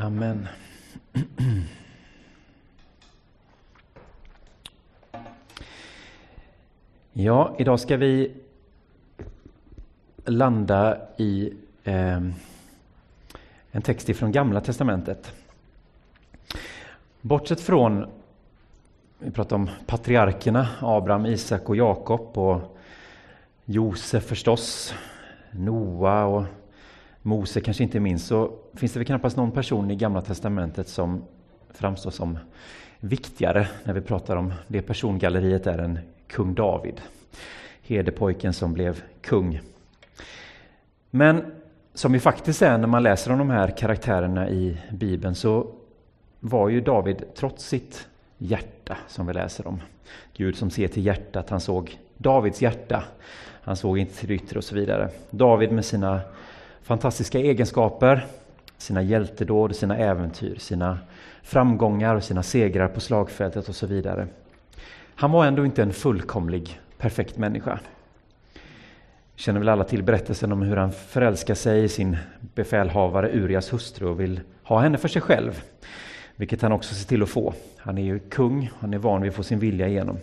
Amen. Ja, idag ska vi landa i eh, en text ifrån Gamla Testamentet. Bortsett från, vi pratar om patriarkerna, Abraham, Isak och Jakob och Josef förstås, Noa och Mose kanske inte minst, så finns det väl knappast någon person i Gamla Testamentet som framstår som viktigare när vi pratar om det persongalleriet är än kung David. Herdepojken som blev kung. Men som ju faktiskt är när man läser om de här karaktärerna i Bibeln så var ju David trots sitt hjärta som vi läser om. Gud som ser till hjärtat, han såg Davids hjärta. Han såg inte till det yttre och så vidare. David med sina fantastiska egenskaper, sina hjältedåd, sina äventyr, sina framgångar och sina segrar på slagfältet och så vidare. Han var ändå inte en fullkomlig, perfekt människa. Känner väl alla till berättelsen om hur han förälskar sig i sin befälhavare Urias hustru och vill ha henne för sig själv. Vilket han också ser till att få. Han är ju kung, han är van vid att få sin vilja igenom.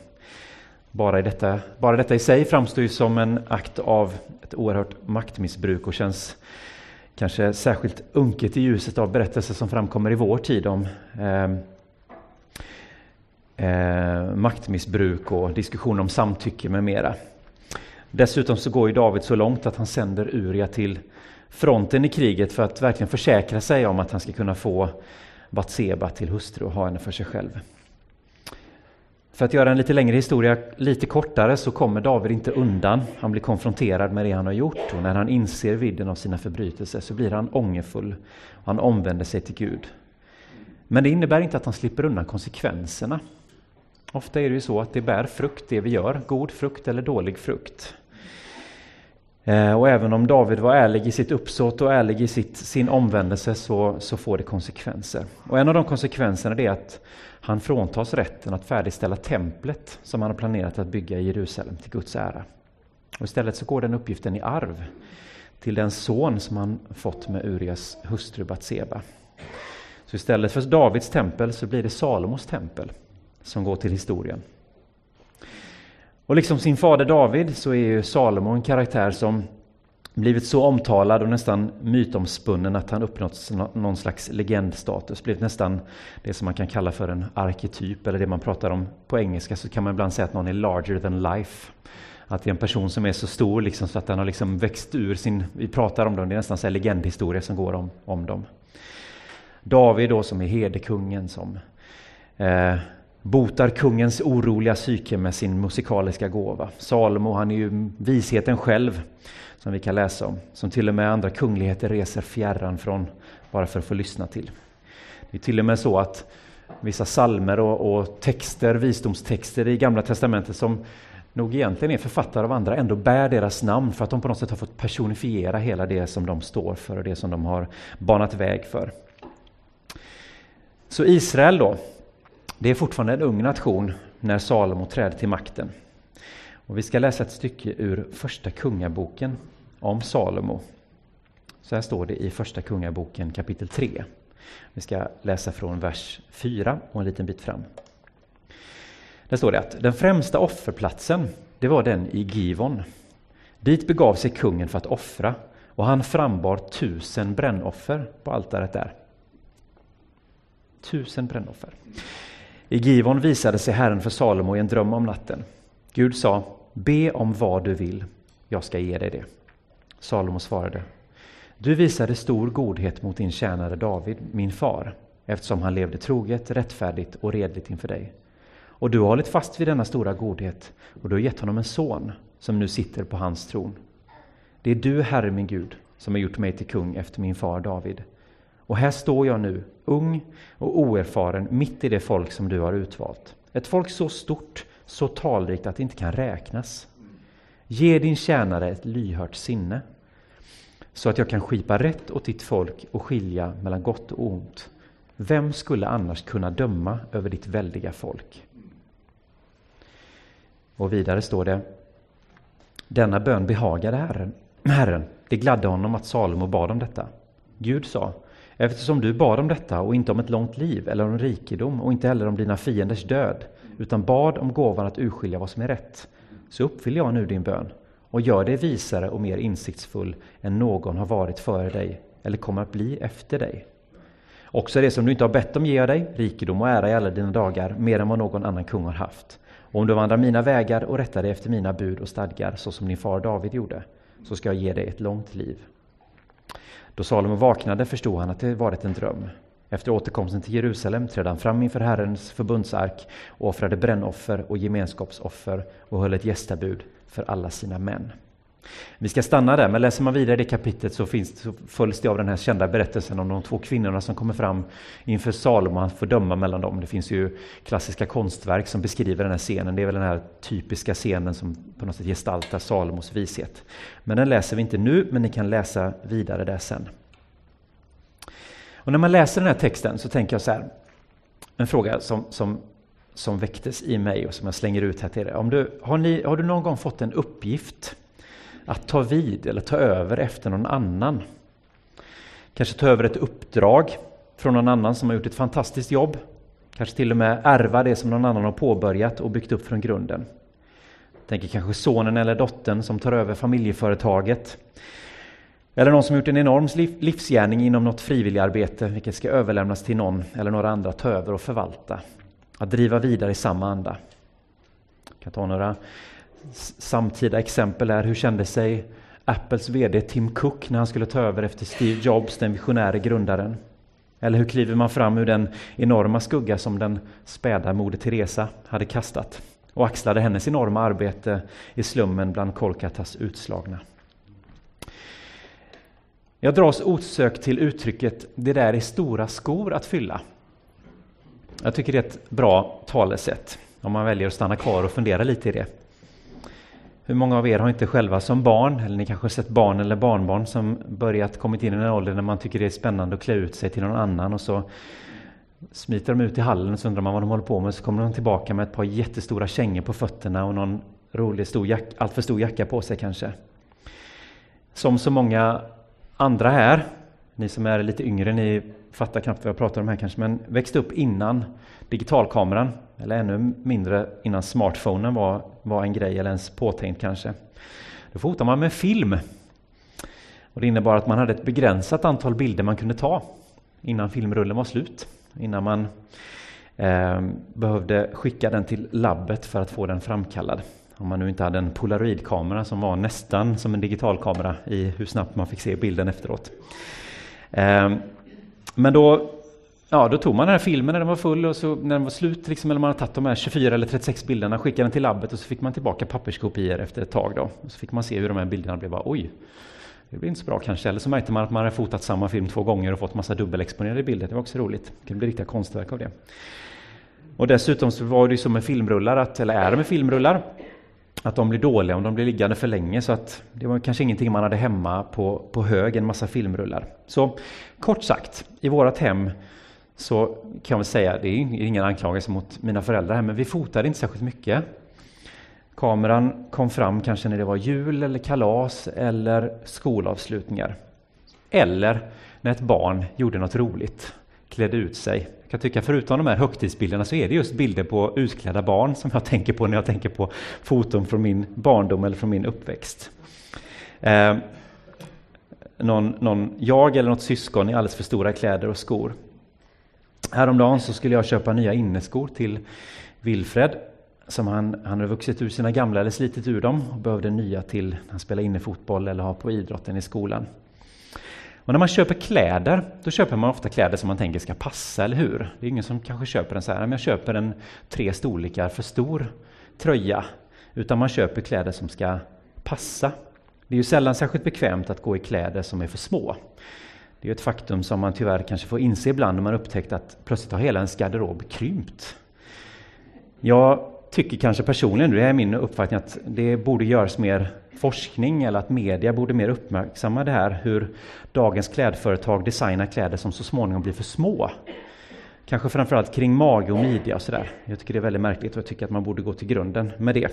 Bara, i detta, bara detta i sig framstår ju som en akt av ett oerhört maktmissbruk och känns kanske särskilt unket i ljuset av berättelser som framkommer i vår tid om eh, eh, maktmissbruk och diskussion om samtycke med mera. Dessutom så går ju David så långt att han sänder Uria till fronten i kriget för att verkligen försäkra sig om att han ska kunna få Batseba till hustru och ha henne för sig själv. För att göra en lite längre historia lite kortare så kommer David inte undan. Han blir konfronterad med det han har gjort och när han inser vidden av sina förbrytelser så blir han ångerfull och han omvänder sig till Gud. Men det innebär inte att han slipper undan konsekvenserna. Ofta är det ju så att det bär frukt det vi gör, god frukt eller dålig frukt. Eh, och även om David var ärlig i sitt uppsåt och ärlig i sitt, sin omvändelse så, så får det konsekvenser. Och en av de konsekvenserna är att han fråntas rätten att färdigställa templet som han har planerat att bygga i Jerusalem till Guds ära. Och istället så går den uppgiften i arv till den son som han fått med Urias hustru Batseba. Så istället för Davids tempel så blir det Salomos tempel som går till historien. Och liksom sin fader David så är ju Salomo en karaktär som blivit så omtalad och nästan mytomspunnen att han uppnått någon slags legendstatus, blivit nästan det som man kan kalla för en arketyp, eller det man pratar om på engelska så kan man ibland säga att någon är larger than life. Att det är en person som är så stor liksom, så att den har liksom växt ur sin, vi pratar om dem, det är nästan en legendhistoria som går om, om dem. David då som är herdekungen som eh, botar kungens oroliga psyke med sin musikaliska gåva. Salomo, han är ju visheten själv, som vi kan läsa om, som till och med andra kungligheter reser fjärran från bara för att få lyssna till. Det är till och med så att vissa salmer och, och texter, visdomstexter i Gamla Testamentet som nog egentligen är författare av andra, ändå bär deras namn för att de på något sätt har fått personifiera hela det som de står för och det som de har banat väg för. Så Israel då, det är fortfarande en ung nation när Salomo träder till makten. Och vi ska läsa ett stycke ur Första Kungaboken om Salomo. Så här står det i Första Kungaboken kapitel 3. Vi ska läsa från vers 4 och en liten bit fram. Där står det att den främsta offerplatsen, det var den i Givon. Dit begav sig kungen för att offra och han frambar tusen brännoffer på altaret där. Tusen brännoffer. I Givon visade sig Herren för Salomo i en dröm om natten. Gud sa, be om vad du vill, jag ska ge dig det. Salomo svarade, du visade stor godhet mot din tjänare David, min far, eftersom han levde troget, rättfärdigt och redligt inför dig. Och du har hållit fast vid denna stora godhet och du har gett honom en son som nu sitter på hans tron. Det är du, Herre min Gud, som har gjort mig till kung efter min far David. Och här står jag nu, ung och oerfaren, mitt i det folk som du har utvalt. Ett folk så stort, så talrikt att det inte kan räknas. Ge din tjänare ett lyhört sinne, så att jag kan skipa rätt åt ditt folk och skilja mellan gott och ont. Vem skulle annars kunna döma över ditt väldiga folk? Och vidare står det, denna bön behagade Herren. Herren. Det gladde honom att Salomo bad om detta. Gud sa, Eftersom du bad om detta och inte om ett långt liv eller om rikedom och inte heller om dina fienders död, utan bad om gåvan att urskilja vad som är rätt, så uppfyller jag nu din bön och gör dig visare och mer insiktsfull än någon har varit före dig eller kommer att bli efter dig. Också det som du inte har bett om ger jag dig, rikedom och ära i alla dina dagar, mer än vad någon annan kung har haft. Och om du vandrar mina vägar och rättar dig efter mina bud och stadgar, så som din far David gjorde, så ska jag ge dig ett långt liv. Då Salomo vaknade förstod han att det varit en dröm. Efter återkomsten till Jerusalem trädde han fram inför Herrens förbundsark och offrade brännoffer och gemenskapsoffer och höll ett gästabud för alla sina män. Vi ska stanna där, men läser man vidare i det kapitlet så, finns, så följs det av den här kända berättelsen om de två kvinnorna som kommer fram inför Salomo, han får döma mellan dem. Det finns ju klassiska konstverk som beskriver den här scenen. Det är väl den här typiska scenen som på något sätt gestaltar Salomos vishet. Men den läser vi inte nu, men ni kan läsa vidare där sen. Och när man läser den här texten så tänker jag så här, en fråga som, som, som väcktes i mig och som jag slänger ut här till er. Om du, har, ni, har du någon gång fått en uppgift att ta vid eller ta över efter någon annan. Kanske ta över ett uppdrag från någon annan som har gjort ett fantastiskt jobb. Kanske till och med ärva det som någon annan har påbörjat och byggt upp från grunden. Tänker kanske sonen eller dottern som tar över familjeföretaget. Eller någon som gjort en enorm livsgärning inom något frivilligarbete, vilket ska överlämnas till någon eller några andra att ta över och förvalta. Att driva vidare i samma anda. Jag kan ta några samtida exempel är hur kände sig Apples VD Tim Cook när han skulle ta över efter Steve Jobs, den visionäre grundaren? Eller hur kliver man fram ur den enorma skugga som den späda Moder Teresa hade kastat och axlade hennes enorma arbete i slummen bland Kolkatas utslagna? Jag dras osökt till uttrycket ”det där är stora skor att fylla”. Jag tycker det är ett bra talesätt om man väljer att stanna kvar och fundera lite i det. Hur många av er har inte själva som barn, eller ni kanske sett barn eller barnbarn som börjat kommit in i den åldern när man tycker det är spännande att klä ut sig till någon annan och så smiter de ut i hallen och så undrar man vad de håller på med så kommer de tillbaka med ett par jättestora kängor på fötterna och någon rolig stor jack, alltför stor jacka på sig kanske. Som så många andra här, ni som är lite yngre, ni fattar knappt vad jag pratar om här kanske, men växte upp innan digitalkameran, eller ännu mindre innan smartphonen var, var en grej eller ens påtänkt kanske. Då fotade man med film. Och det innebar att man hade ett begränsat antal bilder man kunde ta innan filmrullen var slut. Innan man eh, behövde skicka den till labbet för att få den framkallad. Om man nu inte hade en polaroidkamera som var nästan som en digitalkamera i hur snabbt man fick se bilden efteråt. Eh, men då Ja, då tog man den här filmen när den var full och så när den var slut, liksom, eller man hade tagit de här 24 eller 36 bilderna, skickade den till labbet och så fick man tillbaka papperskopior efter ett tag. Då. Och så fick man se hur de här bilderna blev. Bara, Oj, det blir inte så bra kanske. Eller så märkte man att man hade fotat samma film två gånger och fått massa dubbelexponerade bilder. Det var också roligt. Det kunde bli riktiga konstverk av det. Och dessutom så var det ju som med filmrullar, att, eller är det med filmrullar, att de blir dåliga om de blir liggande för länge. Så att det var kanske ingenting man hade hemma på, på hög, en massa filmrullar. Så kort sagt, i vårt hem så kan jag säga, det är ingen anklagelse mot mina föräldrar här, men vi fotade inte särskilt mycket. Kameran kom fram kanske när det var jul eller kalas eller skolavslutningar. Eller när ett barn gjorde något roligt, klädde ut sig. Jag kan tycka förutom de här högtidsbilderna så är det just bilder på utklädda barn som jag tänker på när jag tänker på foton från min barndom eller från min uppväxt. Eh, någon, någon, jag eller något syskon i alldeles för stora kläder och skor. Häromdagen så skulle jag köpa nya inneskor till Wilfred. Som han, han hade vuxit ur sina gamla eller slitit ur dem och behövde nya till när han spelar innefotboll eller har på idrotten i skolan. Och när man köper kläder, då köper man ofta kläder som man tänker ska passa, eller hur? Det är ingen som kanske köper en så här, men jag köper en tre storlekar för stor tröja. Utan man köper kläder som ska passa. Det är ju sällan särskilt bekvämt att gå i kläder som är för små. Det är ett faktum som man tyvärr kanske får inse ibland när man upptäckt att plötsligt har hela ens garderob krympt. Jag tycker kanske personligen, det är min uppfattning, att det borde göras mer forskning eller att media borde mer uppmärksamma det här hur dagens klädföretag designar kläder som så småningom blir för små. Kanske framförallt kring mage och midja och sådär. Jag tycker det är väldigt märkligt och jag tycker att man borde gå till grunden med det.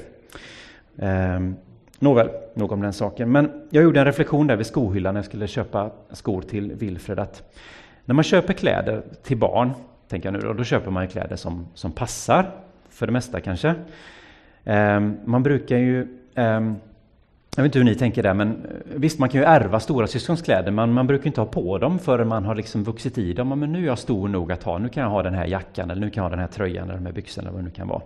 Ehm, Nåväl, nog om den saken. Men jag gjorde en reflektion där vid skohyllan när jag skulle köpa skor till Wilfred. Att När man köper kläder till barn, tänker jag nu, då köper man kläder som, som passar, för det mesta kanske. Um, man brukar ju um, jag vet inte hur ni tänker där, men eh, visst man kan ju ärva stora syskons kläder, men man brukar inte ha på dem förrän man har liksom vuxit i dem. Men nu är jag stor nog att ha, nu kan jag ha den här jackan, eller nu kan jag ha den här tröjan, eller de här byxorna, eller vad det nu kan vara.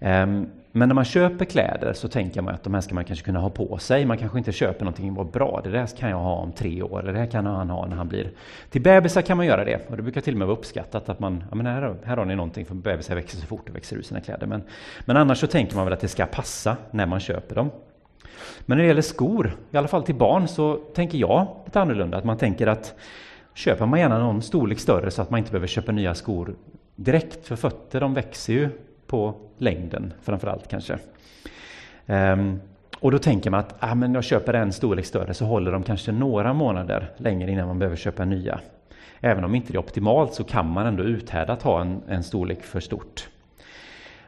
Ehm, men när man köper kläder så tänker man att de här ska man kanske kunna ha på sig. Man kanske inte köper någonting vad bra. Det där kan jag ha om tre år. Eller det här kan han ha när han blir... Till bebisar kan man göra det. Och det brukar till och med vara uppskattat att man... Ja, men här, här har ni någonting för bebisar växer så fort och växer ur sina kläder. Men, men annars så tänker man väl att det ska passa när man köper dem. Men när det gäller skor, i alla fall till barn, så tänker jag lite annorlunda. Att man tänker att köper man gärna någon storlek större så att man inte behöver köpa nya skor direkt. För fötter de växer ju på längden framförallt kanske. Um, och då tänker man att ah, men jag köper en storlek större så håller de kanske några månader längre innan man behöver köpa nya. Även om inte det är optimalt så kan man ändå uthärda att ha en, en storlek för stort.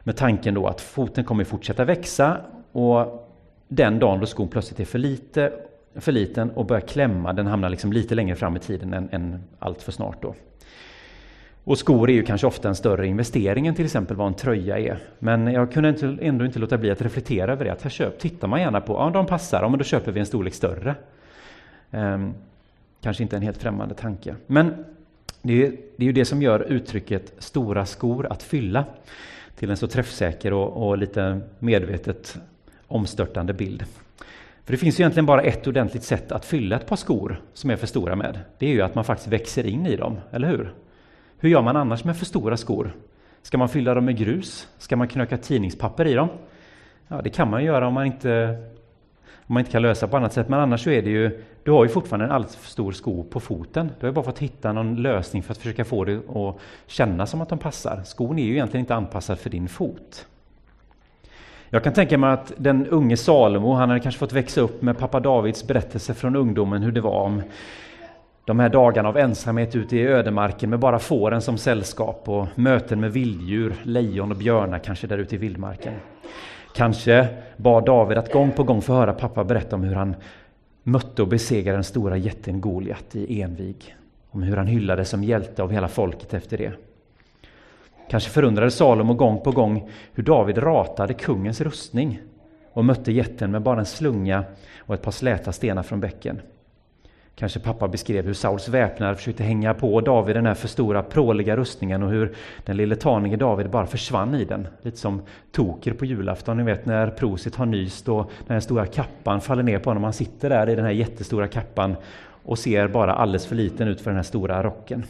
Med tanken då att foten kommer fortsätta växa och den dagen då skon plötsligt är för, lite, för liten och börjar klämma, den hamnar liksom lite längre fram i tiden än, än allt för snart då. Och skor är ju kanske ofta en större investering än till exempel vad en tröja är. Men jag kunde ändå inte låta bli att reflektera över det. Att här köp, tittar man gärna på, ja de passar, ja men då köper vi en storlek större. Um, kanske inte en helt främmande tanke. Men det är, det är ju det som gör uttrycket stora skor att fylla till en så träffsäker och, och lite medvetet omstörtande bild. För det finns egentligen bara ett ordentligt sätt att fylla ett par skor som är för stora med. Det är ju att man faktiskt växer in i dem, eller hur? Hur gör man annars med för stora skor? Ska man fylla dem med grus? Ska man knöka tidningspapper i dem? Ja, det kan man göra om man inte om man inte kan lösa på annat sätt. Men annars så är det ju, du har ju fortfarande en alldeles för stor sko på foten. Du har ju bara fått hitta någon lösning för att försöka få det att känna som att de passar. Skon är ju egentligen inte anpassad för din fot. Jag kan tänka mig att den unge Salomo, han hade kanske fått växa upp med pappa Davids berättelse från ungdomen hur det var om de här dagarna av ensamhet ute i ödemarken med bara fåren som sällskap och möten med vilddjur, lejon och björnar kanske där ute i vildmarken. Kanske bad David att gång på gång få höra pappa berätta om hur han mötte och besegrade den stora jätten Goliat i Envig. Om hur han hyllades som hjälte av hela folket efter det. Kanske förundrade Salomo gång på gång hur David ratade kungens rustning och mötte jätten med bara en slunga och ett par släta stenar från bäcken. Kanske pappa beskrev hur Sauls väpnare försökte hänga på David den här för stora pråliga rustningen och hur den lille tanige David bara försvann i den. Lite som Toker på julafton, ni vet när Prosit har nyst och den här stora kappan faller ner på honom. Han sitter där i den här jättestora kappan och ser bara alldeles för liten ut för den här stora rocken.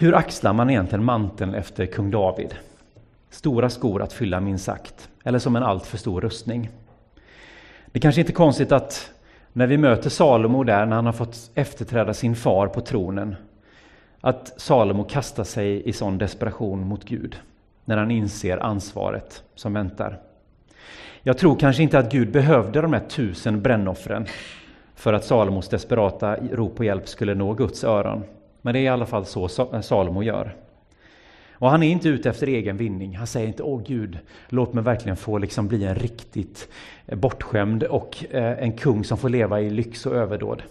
Hur axlar man egentligen manteln efter kung David? Stora skor att fylla minst sagt, eller som en alltför stor rustning. Det är kanske inte är konstigt att när vi möter Salomo där, när han har fått efterträda sin far på tronen, att Salomo kastar sig i sån desperation mot Gud, när han inser ansvaret som väntar. Jag tror kanske inte att Gud behövde de här tusen brännoffren för att Salomos desperata rop på hjälp skulle nå Guds öron. Men det är i alla fall så eh, Salomo gör. Och han är inte ute efter egen vinning. Han säger inte åh Gud, låt mig verkligen få liksom bli en riktigt eh, bortskämd och eh, en kung som får leva i lyx och överdåd.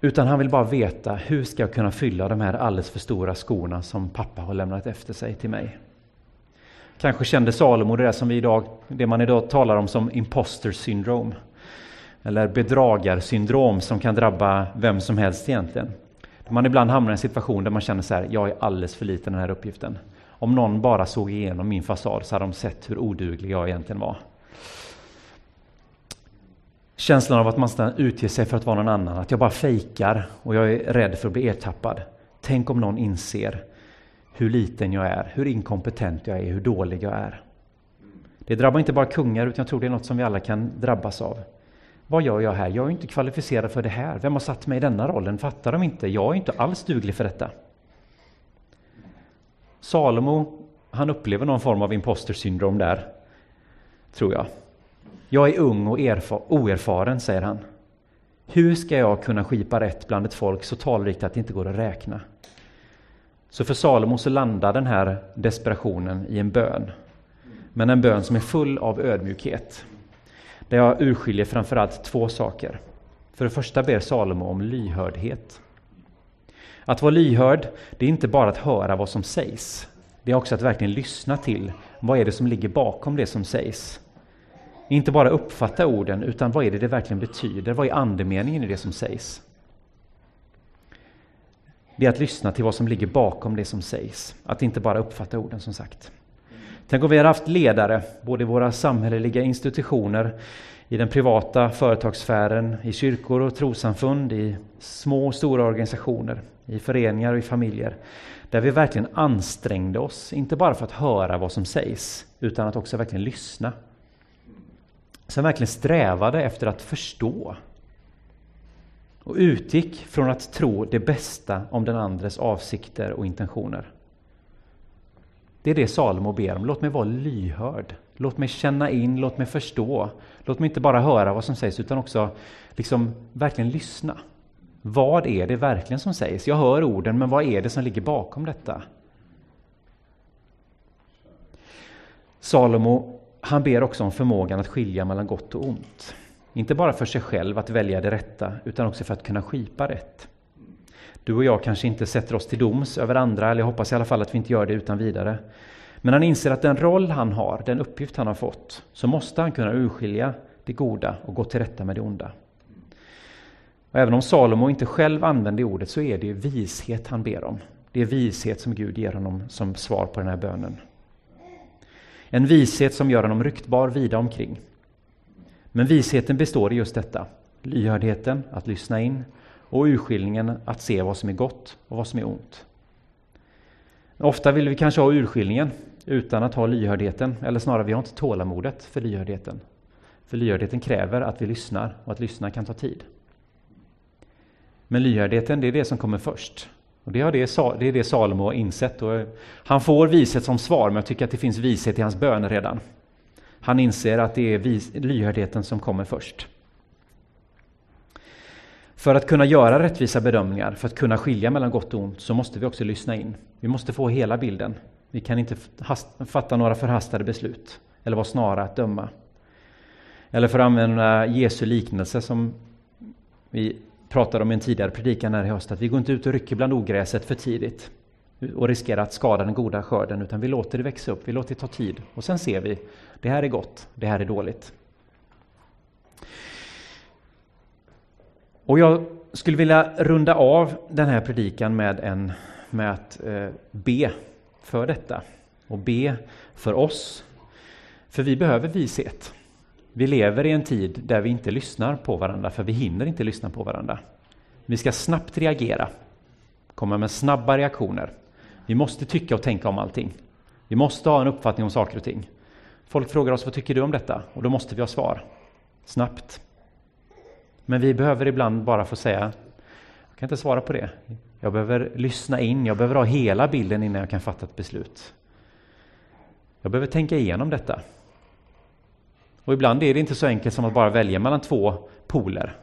Utan han vill bara veta hur ska jag kunna fylla de här alldeles för stora skorna som pappa har lämnat efter sig till mig. Kanske kände Salomo det där som vi idag, det man idag talar om som imposter syndrome. Eller bedragarsyndrom som kan drabba vem som helst egentligen. Man ibland hamnar i en situation där man känner så här, jag är alldeles för liten i den här uppgiften. Om någon bara såg igenom min fasad så hade de sett hur oduglig jag egentligen var. Känslan av att man utger sig för att vara någon annan, att jag bara fejkar och jag är rädd för att bli ertappad. Tänk om någon inser hur liten jag är, hur inkompetent jag är, hur dålig jag är. Det drabbar inte bara kungar, utan jag tror det är något som vi alla kan drabbas av. Vad gör jag här? Jag är inte kvalificerad för det här. Vem har satt mig i denna rollen? Fattar de inte? Jag är inte alls duglig för detta. Salomo, han upplever någon form av imposter syndrom där, tror jag. Jag är ung och oerfaren, säger han. Hur ska jag kunna skipa rätt bland ett folk så talrikt att det inte går att räkna? Så för Salomo så landar den här desperationen i en bön. Men en bön som är full av ödmjukhet. Där jag urskiljer framförallt två saker. För det första ber Salomo om lyhördhet. Att vara lyhörd, det är inte bara att höra vad som sägs. Det är också att verkligen lyssna till vad är det som ligger bakom det som sägs. Inte bara uppfatta orden, utan vad är det det verkligen betyder? Vad är andemeningen i det som sägs? Det är att lyssna till vad som ligger bakom det som sägs. Att inte bara uppfatta orden som sagt. Tänk om vi hade haft ledare, både i våra samhälleliga institutioner, i den privata företagssfären, i kyrkor och trosamfund, i små och stora organisationer, i föreningar och i familjer, där vi verkligen ansträngde oss, inte bara för att höra vad som sägs, utan att också verkligen lyssna. Som verkligen strävade efter att förstå och utgick från att tro det bästa om den andres avsikter och intentioner. Det är det Salomo ber om. Låt mig vara lyhörd. Låt mig känna in, låt mig förstå. Låt mig inte bara höra vad som sägs utan också liksom verkligen lyssna. Vad är det verkligen som sägs? Jag hör orden, men vad är det som ligger bakom detta? Salomo, han ber också om förmågan att skilja mellan gott och ont. Inte bara för sig själv att välja det rätta, utan också för att kunna skipa rätt. Du och jag kanske inte sätter oss till doms över andra, eller jag hoppas i alla fall att vi inte gör det utan vidare. Men han inser att den roll han har, den uppgift han har fått, så måste han kunna urskilja det goda och gå till rätta med det onda. Och även om Salomo inte själv använder ordet så är det vishet han ber om. Det är vishet som Gud ger honom som svar på den här bönen. En vishet som gör honom ryktbar vida omkring. Men visheten består i just detta. Lyhördheten, att lyssna in och urskiljningen att se vad som är gott och vad som är ont. Ofta vill vi kanske ha urskiljningen utan att ha lyhördheten, eller snarare vi har inte tålamodet för lyhördheten. För lyhördheten kräver att vi lyssnar och att lyssna kan ta tid. Men lyhördheten, det är det som kommer först. Och det, det, det är det Salomo har insett. Och han får vishet som svar, men jag tycker att det finns vishet i hans bön redan. Han inser att det är vis, lyhördheten som kommer först. För att kunna göra rättvisa bedömningar, för att kunna skilja mellan gott och ont, så måste vi också lyssna in. Vi måste få hela bilden. Vi kan inte fatta några förhastade beslut, eller vara snara att döma. Eller för att använda Jesu liknelse som vi pratade om i en tidigare predikan här i höst, att vi går inte ut och rycker bland ogräset för tidigt och riskerar att skada den goda skörden, utan vi låter det växa upp, vi låter det ta tid. Och sen ser vi, det här är gott, det här är dåligt. Och jag skulle vilja runda av den här predikan med, en, med att eh, be för detta och be för oss. För vi behöver vishet. Vi lever i en tid där vi inte lyssnar på varandra, för vi hinner inte lyssna på varandra. Vi ska snabbt reagera, komma med snabba reaktioner. Vi måste tycka och tänka om allting. Vi måste ha en uppfattning om saker och ting. Folk frågar oss, vad tycker du om detta? Och då måste vi ha svar. Snabbt. Men vi behöver ibland bara få säga, jag kan inte svara på det. Jag behöver lyssna in, jag behöver ha hela bilden innan jag kan fatta ett beslut. Jag behöver tänka igenom detta. Och ibland är det inte så enkelt som att bara välja mellan två poler,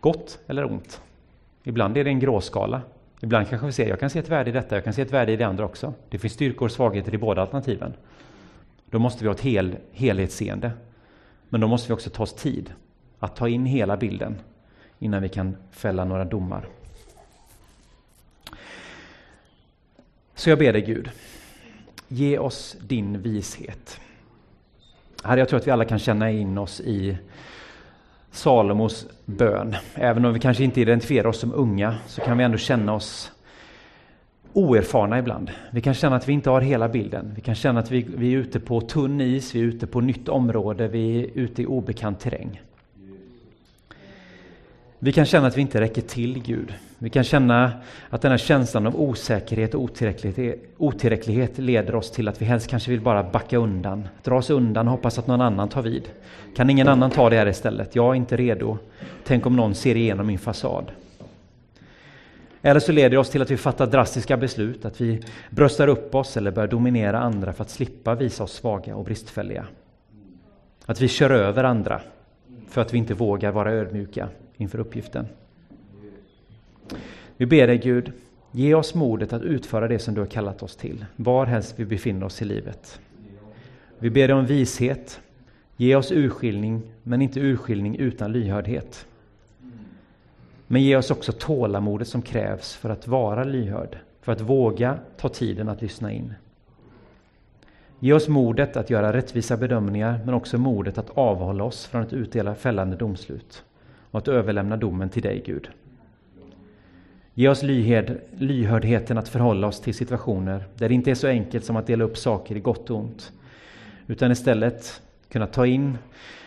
gott eller ont. Ibland är det en gråskala. Ibland kanske vi ser, jag kan se ett värde i detta, jag kan se ett värde i det andra också. Det finns styrkor och svagheter i båda alternativen. Då måste vi ha ett hel, helhetsseende. Men då måste vi också ta oss tid att ta in hela bilden innan vi kan fälla några domar. Så jag ber dig Gud, ge oss din vishet. Herre, jag tror att vi alla kan känna in oss i Salomos bön. Även om vi kanske inte identifierar oss som unga så kan vi ändå känna oss oerfarna ibland. Vi kan känna att vi inte har hela bilden. Vi kan känna att vi, vi är ute på tunn is, vi är ute på nytt område, vi är ute i obekant terräng. Vi kan känna att vi inte räcker till Gud. Vi kan känna att den här känslan av osäkerhet och otillräcklighet, otillräcklighet leder oss till att vi helst kanske vill bara backa undan, dra oss undan och hoppas att någon annan tar vid. Kan ingen annan ta det här istället? Jag är inte redo. Tänk om någon ser igenom min fasad. Eller så leder det oss till att vi fattar drastiska beslut, att vi bröstar upp oss eller börjar dominera andra för att slippa visa oss svaga och bristfälliga. Att vi kör över andra för att vi inte vågar vara ödmjuka inför uppgiften. Vi ber dig Gud, ge oss modet att utföra det som du har kallat oss till, varhelst vi befinner oss i livet. Vi ber dig om vishet, ge oss urskiljning, men inte urskiljning utan lyhördhet. Men ge oss också tålamodet som krävs för att vara lyhörd, för att våga ta tiden att lyssna in. Ge oss modet att göra rättvisa bedömningar, men också modet att avhålla oss från att utdela fällande domslut och att överlämna domen till dig, Gud. Ge oss lyhed, lyhördheten att förhålla oss till situationer där det inte är så enkelt som att dela upp saker i gott och ont, utan istället kunna ta in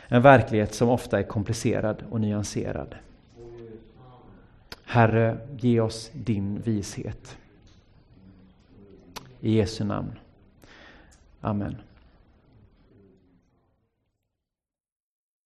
en verklighet som ofta är komplicerad och nyanserad. Herre, ge oss din vishet. I Jesu namn. Amen.